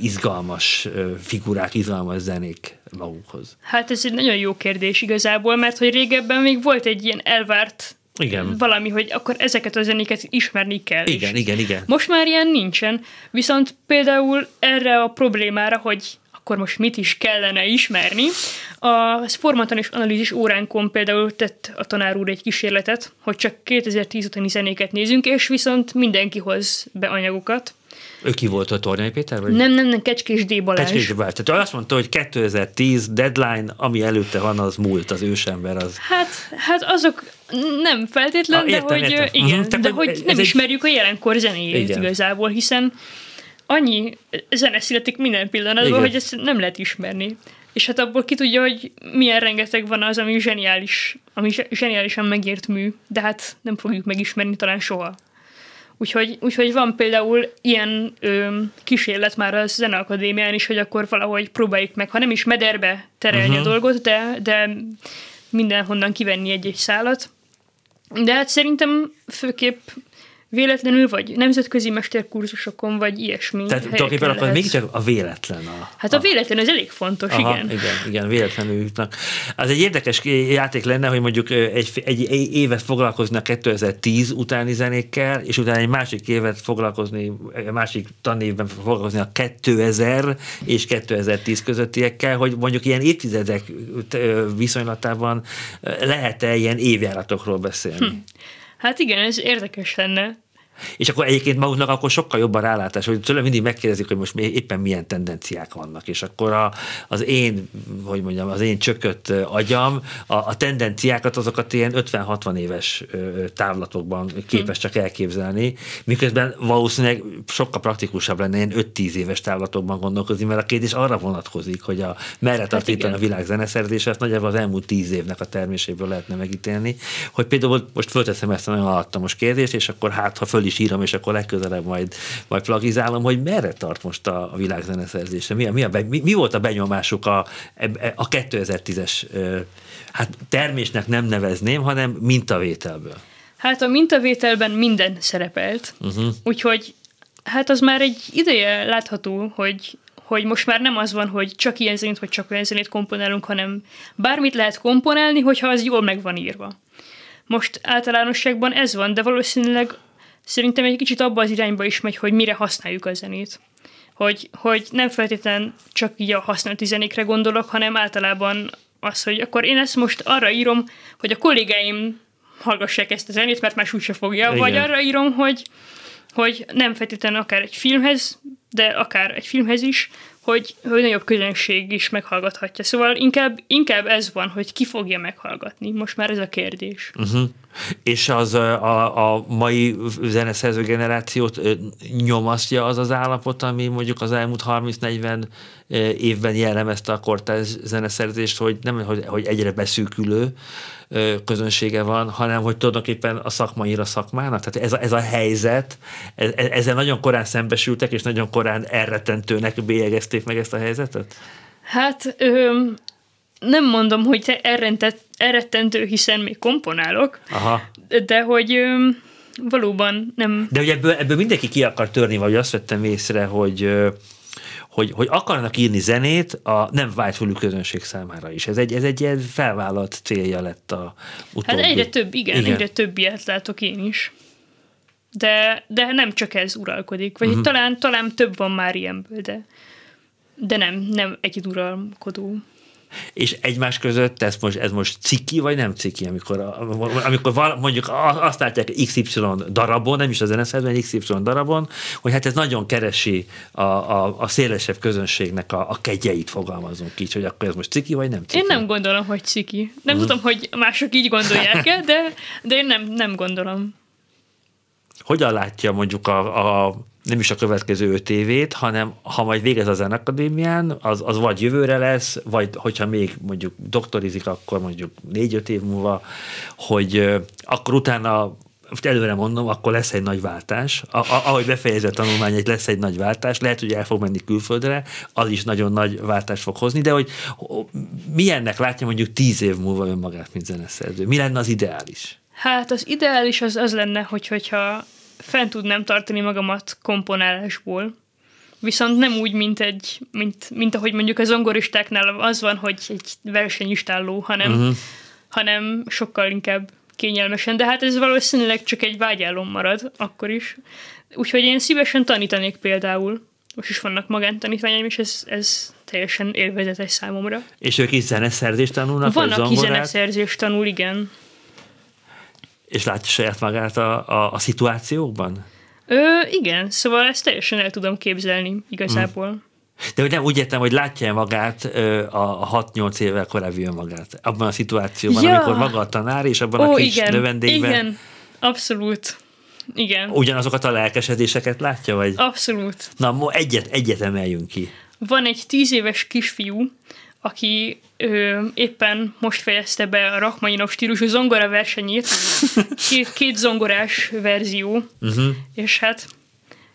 izgalmas figurák, izgalmas zenék magukhoz? Hát ez egy nagyon jó kérdés igazából, mert hogy régebben még volt egy ilyen elvárt igen. valami, hogy akkor ezeket a zenéket ismerni kell. Igen, igen, igen. Most már ilyen nincsen, viszont például erre a problémára, hogy akkor most mit is kellene ismerni. A formaton és analízis óránkon például tett a tanár úr egy kísérletet, hogy csak 2010 utáni zenéket nézünk, és viszont mindenki hoz be anyagokat, ő ki volt a Tornyai Péter? Vagy? Nem, nem, nem, Kecskés D. Balázs. Kecskés D. Balázs. Tehát azt mondta, hogy 2010 deadline, ami előtte van, az múlt, az ősember az. Hát, hát azok nem feltétlen, ah, értem, de hogy, értem. igen, uh-huh. de hogy nem egy... ismerjük a jelenkor zenéjét igen. igazából, hiszen annyi zene születik minden pillanatban, igen. hogy ezt nem lehet ismerni. És hát abból ki tudja, hogy milyen rengeteg van az, ami zseniális, ami zseniálisan megért mű, de hát nem fogjuk megismerni talán soha. Úgyhogy, úgyhogy van például ilyen ö, kísérlet már a Zeneakadémián is, hogy akkor valahogy próbáljuk meg, ha nem is mederbe terelni uh-huh. a dolgot, de, de mindenhonnan kivenni egy-egy szálat. De hát szerintem főképp véletlenül, vagy nemzetközi mesterkurzusokon, vagy ilyesmi. Tehát tulajdonképpen akkor mégiscsak a véletlen. A, hát a, a véletlen, ez elég fontos, aha, igen. Igen, igen, véletlenül jutnak. Az egy érdekes játék lenne, hogy mondjuk egy, egy évet foglalkozni a 2010 utáni zenékkel, és utána egy másik évet foglalkozni, másik tanévben foglalkozni a 2000 és 2010 közöttiekkel, hogy mondjuk ilyen évtizedek viszonylatában lehet-e ilyen évjáratokról beszélni? Hm. Hát igen, ez érdekes lenne. És akkor egyébként maguknak akkor sokkal jobban rálátás, hogy tőle mindig megkérdezik, hogy most éppen milyen tendenciák vannak, és akkor a, az én, hogy mondjam, az én csökött agyam a, a tendenciákat azokat ilyen 50-60 éves távlatokban képes csak elképzelni, miközben valószínűleg sokkal praktikusabb lenne ilyen 5-10 éves távlatokban gondolkozni, mert a kérdés arra vonatkozik, hogy a merre tart hát a világ zeneszerzése, ezt nagyjából az elmúlt 10 évnek a terméséből lehetne megítélni, hogy például most fölteszem ezt a nagyon most kérdést, és akkor hát, ha föl is írom, és akkor legközelebb majd, majd plagizálom, hogy merre tart most a, a világzeneszerzése. Mi, mi, a, mi, mi volt a benyomásuk a, a 2010-es, hát termésnek nem nevezném, hanem mintavételből? Hát a mintavételben minden szerepelt, uh-huh. úgyhogy hát az már egy ideje látható, hogy hogy most már nem az van, hogy csak ilyen zenét, vagy csak olyan zenét komponálunk, hanem bármit lehet komponálni, hogyha az jól meg van írva. Most általánosságban ez van, de valószínűleg szerintem egy kicsit abba az irányba is megy, hogy mire használjuk a zenét. Hogy, hogy nem feltétlenül csak így a használati zenékre gondolok, hanem általában az, hogy akkor én ezt most arra írom, hogy a kollégáim hallgassák ezt a zenét, mert más úgyse fogja, Igen. vagy arra írom, hogy, hogy nem feltétlenül akár egy filmhez, de akár egy filmhez is, hogy, hogy nagyobb közönség is meghallgathatja. Szóval inkább, inkább ez van, hogy ki fogja meghallgatni. Most már ez a kérdés. Uh-huh. És az a, a mai zeneszerző generációt nyomasztja az az állapot, ami mondjuk az elmúlt 30-40 évben jellemezte a kortárs zeneszerzést, hogy nem, hogy, hogy egyre beszűkülő, közönsége van, hanem hogy tulajdonképpen a szakmaira szakmának. Tehát ez a, ez a helyzet, ez, ezzel nagyon korán szembesültek, és nagyon korán elretentőnek bélyegezték meg ezt a helyzetet? Hát nem mondom, hogy te elrettentő, hiszen még komponálok, Aha. de hogy valóban nem... De ugye ebből, ebből mindenki ki akar törni, vagy azt vettem észre, hogy hogy, hogy akarnak írni zenét a nem vágyfülű közönség számára is. Ez egy, ez egy ilyen felvállalt célja lett a utóbbi. Hát egyre több, igen, igen. egyre több ilyet látok én is. De, de nem csak ez uralkodik. Vagy uh-huh. talán, talán több van már ilyenből, de, de nem, nem egy uralkodó és egymás között ez most, ez most ciki, vagy nem ciki, amikor, amikor val, mondjuk azt látják XY darabon, nem is a zeneszerzőben, XY darabon, hogy hát ez nagyon keresi a, a, a szélesebb közönségnek a, a kegyeit, fogalmazunk így, hogy akkor ez most ciki, vagy nem ciki. Én nem gondolom, hogy ciki. Nem hmm. tudom, hogy mások így gondolják-e, de, de én nem, nem gondolom. Hogyan látja mondjuk a, a nem is a következő öt évét, hanem ha majd végez a zenakadémián, az, az vagy jövőre lesz, vagy hogyha még mondjuk doktorizik, akkor mondjuk négy-öt év múlva, hogy akkor utána most előre mondom, akkor lesz egy nagy váltás. A, a, ahogy befejezi a tanulmány, egy lesz egy nagy váltás, lehet, hogy el fog menni külföldre, az is nagyon nagy váltást fog hozni, de hogy milyennek látja mondjuk tíz év múlva önmagát, mint zeneszerző? Mi lenne az ideális? Hát az ideális az az lenne, hogy, hogyha fent tudnám tartani magamat komponálásból. Viszont nem úgy, mint, egy, mint, mint ahogy mondjuk a zongoristáknál az van, hogy egy versenyistálló, hanem, uh-huh. hanem sokkal inkább kényelmesen. De hát ez valószínűleg csak egy vágyálom marad akkor is. Úgyhogy én szívesen tanítanék például. Most is vannak magántanítványaim, és ez, ez teljesen élvezetes számomra. És ők is zeneszerzést tanulnak? Van, aki zeneszerzést tanul, igen. És látja saját magát a, a, a szituációkban? Ö, igen, szóval ezt teljesen el tudom képzelni igazából. Hmm. De hogy nem úgy értem, hogy látja magát a 6-8 évvel korábbi magát abban a szituációban, ja. amikor maga a tanár, és abban Ó, a kis igen, növendékben. Igen, abszolút. Igen. Ugyanazokat a lelkesedéseket látja, vagy? Abszolút. Na, egyet, egyet emeljünk ki. Van egy tíz éves kisfiú, aki ö, éppen most fejezte be a Rachmaninov stílusú zongora versenyét, két, két zongorás verzió, uh-huh. és hát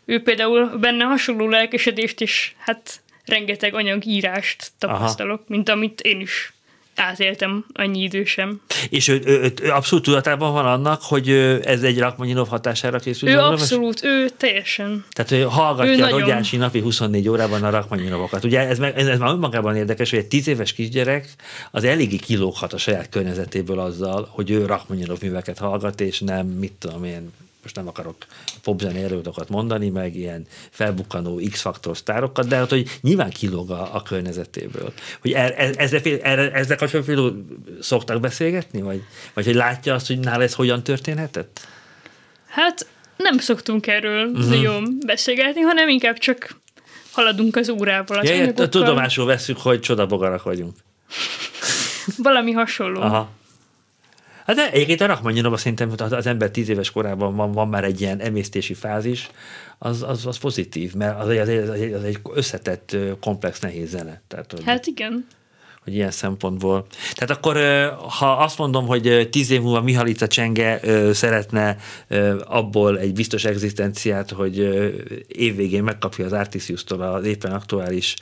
ő például benne hasonló lelkesedést és hát rengeteg anyagírást tapasztalok, Aha. mint amit én is átéltem annyi idősem. És ő, ő, ő abszolút tudatában van annak, hogy ez egy Rachmaninov hatására készült? Ő abszolút, ő teljesen. Tehát ő hallgatja ő a Rogyási napi 24 órában a Rachmaninovokat. Ugye ez, ez, ez már önmagában érdekes, hogy egy 10 éves kisgyerek az eléggé kilóghat a saját környezetéből azzal, hogy ő Rachmaninov műveket hallgat, és nem, mit tudom én, most nem akarok előadokat mondani, meg ilyen felbukkanó X-faktor sztárokat, de hát, hogy nyilván kilóg a, a környezetéből. Hogy er, er, ezzel, erre, ezzel kapcsolatban szoktak beszélgetni, vagy, vagy hogy látja azt, hogy nála ez hogyan történhetett? Hát nem szoktunk erről uh-huh. nagyon beszélgetni, hanem inkább csak haladunk az órával. Az ja, ja, tudomásul veszük, hogy csodabogarak vagyunk. Valami hasonló. Aha. Hát de egyébként a Rachmaninova szerintem az ember tíz éves korában van, van már egy ilyen emésztési fázis, az, az, az pozitív, mert az, az, az, az egy összetett, komplex, nehéz zene. Tehát, hogy... Hát igen hogy ilyen szempontból. Tehát akkor, ha azt mondom, hogy tíz év múlva Mihalica Csenge szeretne abból egy biztos egzisztenciát, hogy évvégén megkapja az Artisius-tól az éppen aktuális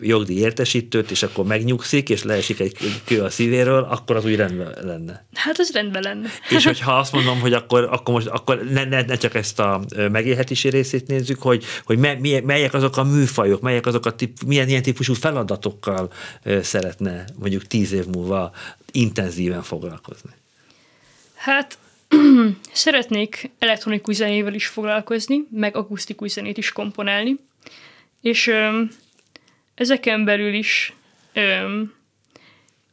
jogdíj értesítőt, és akkor megnyugszik, és leesik egy kő a szívéről, akkor az úgy rendben lenne. Hát az rendben lenne. És hogyha azt mondom, hogy akkor, akkor, most, akkor ne, ne, ne csak ezt a megélhetési részét nézzük, hogy, hogy me, melyek azok a műfajok, melyek azok a tip, milyen ilyen típusú feladatokkal szeretne mondjuk tíz év múlva intenzíven foglalkozni? Hát szeretnék elektronikus zenével is foglalkozni, meg akusztikus zenét is komponálni, és ö, ezeken belül is ö,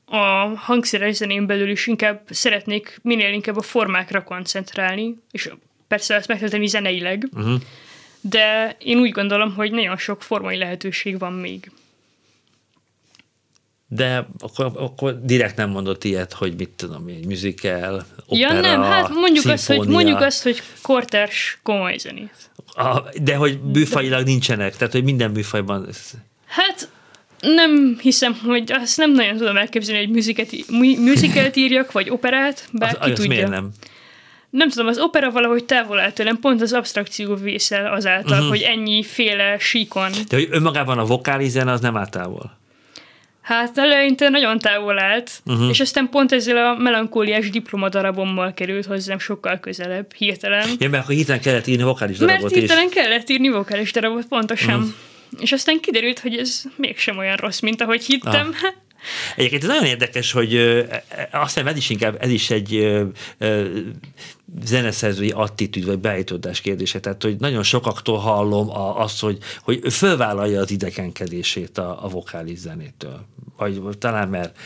a hangszeres zenén belül is inkább szeretnék minél inkább a formákra koncentrálni, és persze ezt megtenni zeneileg, uh-huh. de én úgy gondolom, hogy nagyon sok formai lehetőség van még de akkor, akkor direkt nem mondott ilyet, hogy mit tudom, egy musical, opera, Ja nem, hát mondjuk azt, hogy, mondjuk azt, hogy kortárs komoly zenét. A, de hogy műfajilag nincsenek, tehát hogy minden műfajban... Hát nem hiszem, hogy azt nem nagyon tudom elképzelni, hogy musicalt írjak, vagy operát, bár az, ki tudja. Miért nem? Nem tudom, az opera valahogy távol áll tőlem, pont az abstrakció vészel azáltal, uh-huh. hogy ennyi féle síkon. De hogy önmagában a vokális zene az nem áll távol? Hát eleinte nagyon távol állt, uh-huh. és aztán pont ezzel a melankóliás diplomadarabommal került hozzám sokkal közelebb, hirtelen. Ja, mert akkor hirtelen kellett írni vokális darabot Mert hirtelen is. kellett írni vokális darabot, pontosan. Uh-huh. És aztán kiderült, hogy ez mégsem olyan rossz, mint ahogy hittem. Ah. Egyébként ez nagyon érdekes, hogy azt hiszem ez is inkább, ez is egy zeneszerzői attitűd vagy beállítódás kérdése. Tehát, hogy nagyon sokaktól hallom azt, hogy, hogy fölvállalja az idegenkedését a, a vokális zenétől. Vagy, vagy talán mert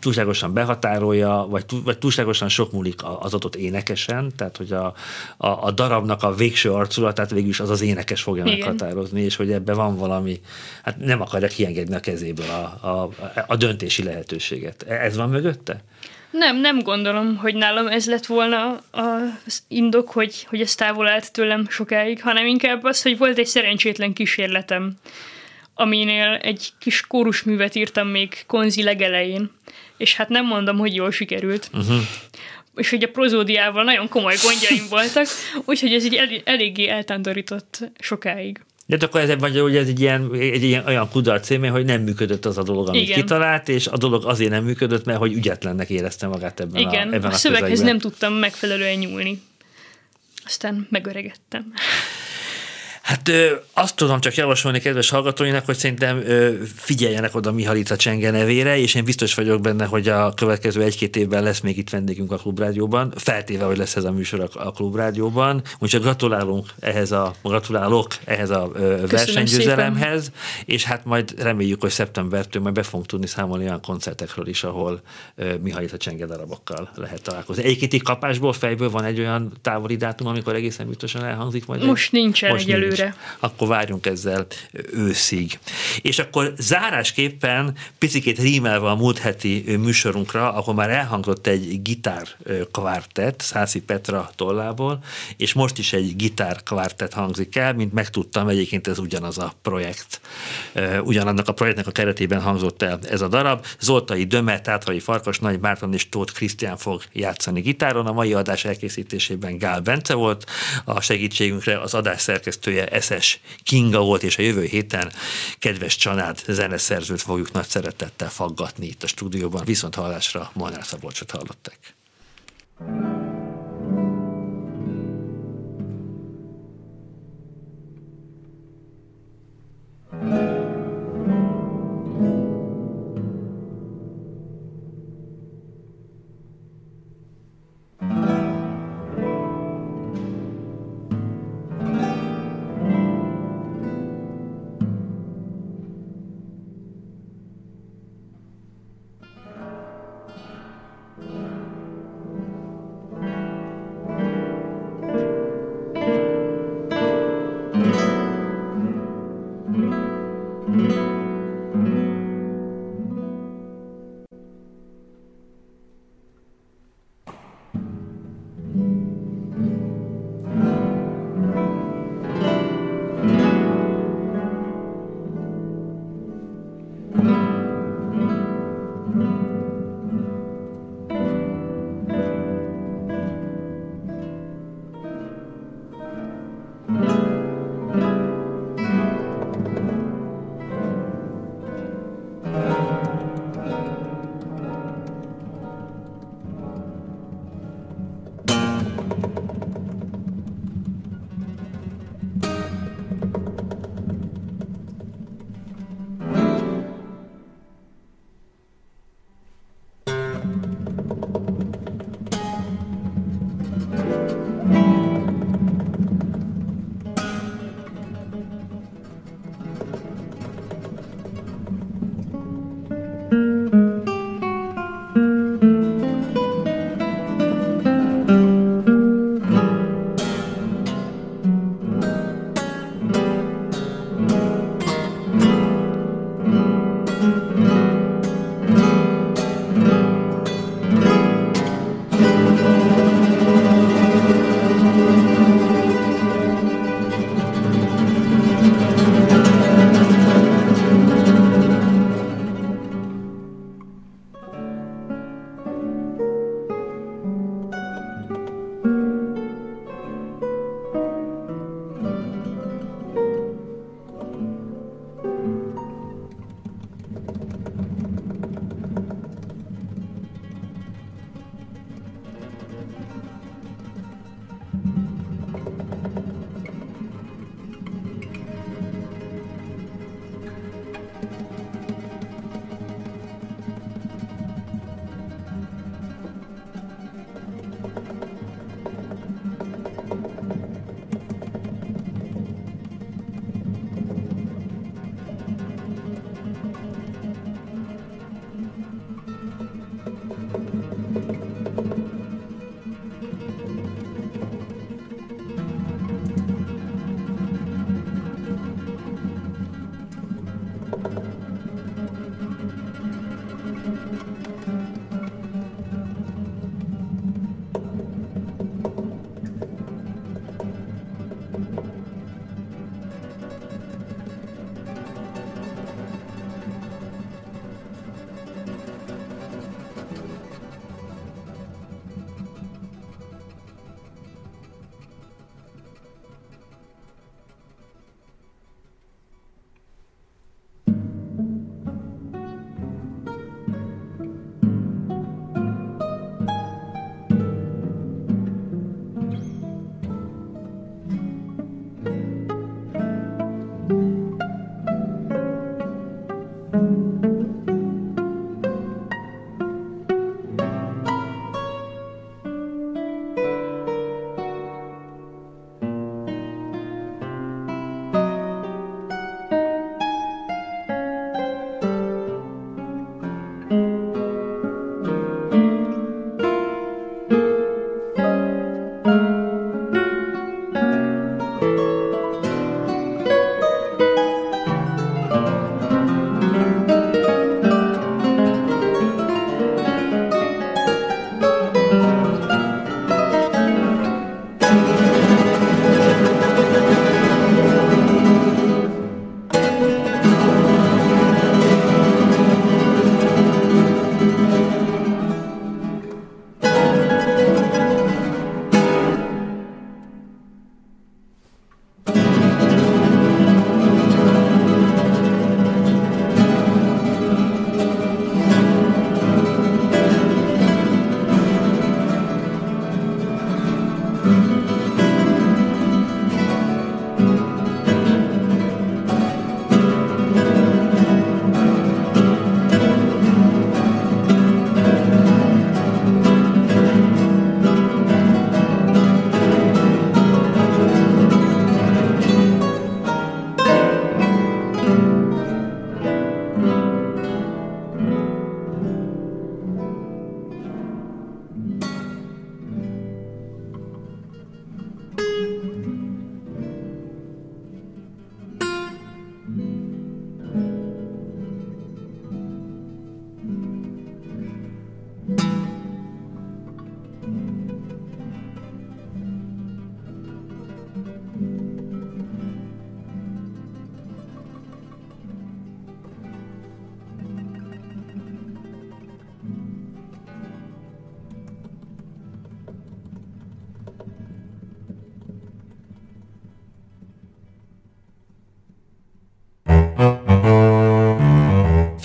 túlságosan behatárolja, vagy, vagy túlságosan sok múlik az adott énekesen, tehát hogy a, a, a darabnak a végső arculatát végül is az az énekes fogja Igen. meghatározni, és hogy ebben van valami, hát nem akarja kiengedni a kezéből a, a, a döntési lehetőséget. Ez van mögötte? Nem, nem gondolom, hogy nálam ez lett volna az indok, hogy, hogy ez távol állt tőlem sokáig, hanem inkább az, hogy volt egy szerencsétlen kísérletem, aminél egy kis kórusművet írtam még konzi legelején, és hát nem mondom, hogy jól sikerült. Uh-huh. És hogy a prozódiával nagyon komoly gondjaim voltak, úgyhogy ez így el, eléggé eltándorított sokáig. De akkor ez, vagy, hogy ez egy ilyen, egy ilyen olyan kudarc élmény, hogy nem működött az a dolog, amit Igen. kitalált, és a dolog azért nem működött, mert hogy ügyetlennek érezte magát ebben Igen, a, ebben a, a szöveghez közegben. nem tudtam megfelelően nyúlni. Aztán megöregettem. Hát ö, azt tudom csak javasolni kedves hallgatóinak, hogy szerintem ö, figyeljenek oda Mihalica Csenge nevére, és én biztos vagyok benne, hogy a következő egy-két évben lesz még itt vendégünk a Klubrádióban, feltéve, hogy lesz ez a műsor a, a Klubrádióban. Úgyhogy gratulálunk ehhez a, gratulálok ehhez a ö, versenygyőzelemhez, és hát majd reméljük, hogy szeptembertől majd be fogunk tudni számolni olyan koncertekről is, ahol ö, Mihalica Csenge darabokkal lehet találkozni. Egyébként kapásból, fejből van egy olyan távoli dátum, amikor egészen biztosan elhangzik majd. Most egy, nincsen most egyelőre. Akkor várjunk ezzel őszig. És akkor zárásképpen picikét rímelve a múlt heti műsorunkra, ahol már elhangzott egy gitár kvartett Szászi Petra tollából, és most is egy gitár kvartett hangzik el, mint megtudtam, egyébként ez ugyanaz a projekt. Ugyanannak a projektnek a keretében hangzott el ez a darab. Zoltai Döme, Tátrai Farkas, Nagy Márton és Tóth Krisztián fog játszani gitáron. A mai adás elkészítésében Gál Bence volt, a segítségünkre az adás szerkesztője SS Kinga volt, és a jövő héten kedves Csanád zeneszerzőt fogjuk nagy szeretettel faggatni itt a stúdióban. Viszont hallásra Molnár Szabolcsot hallották.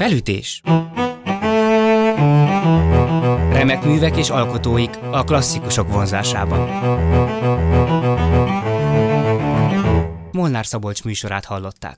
Felütés. Remek művek és alkotóik a klasszikusok vonzásában. Molnár Szabolcs műsorát hallották.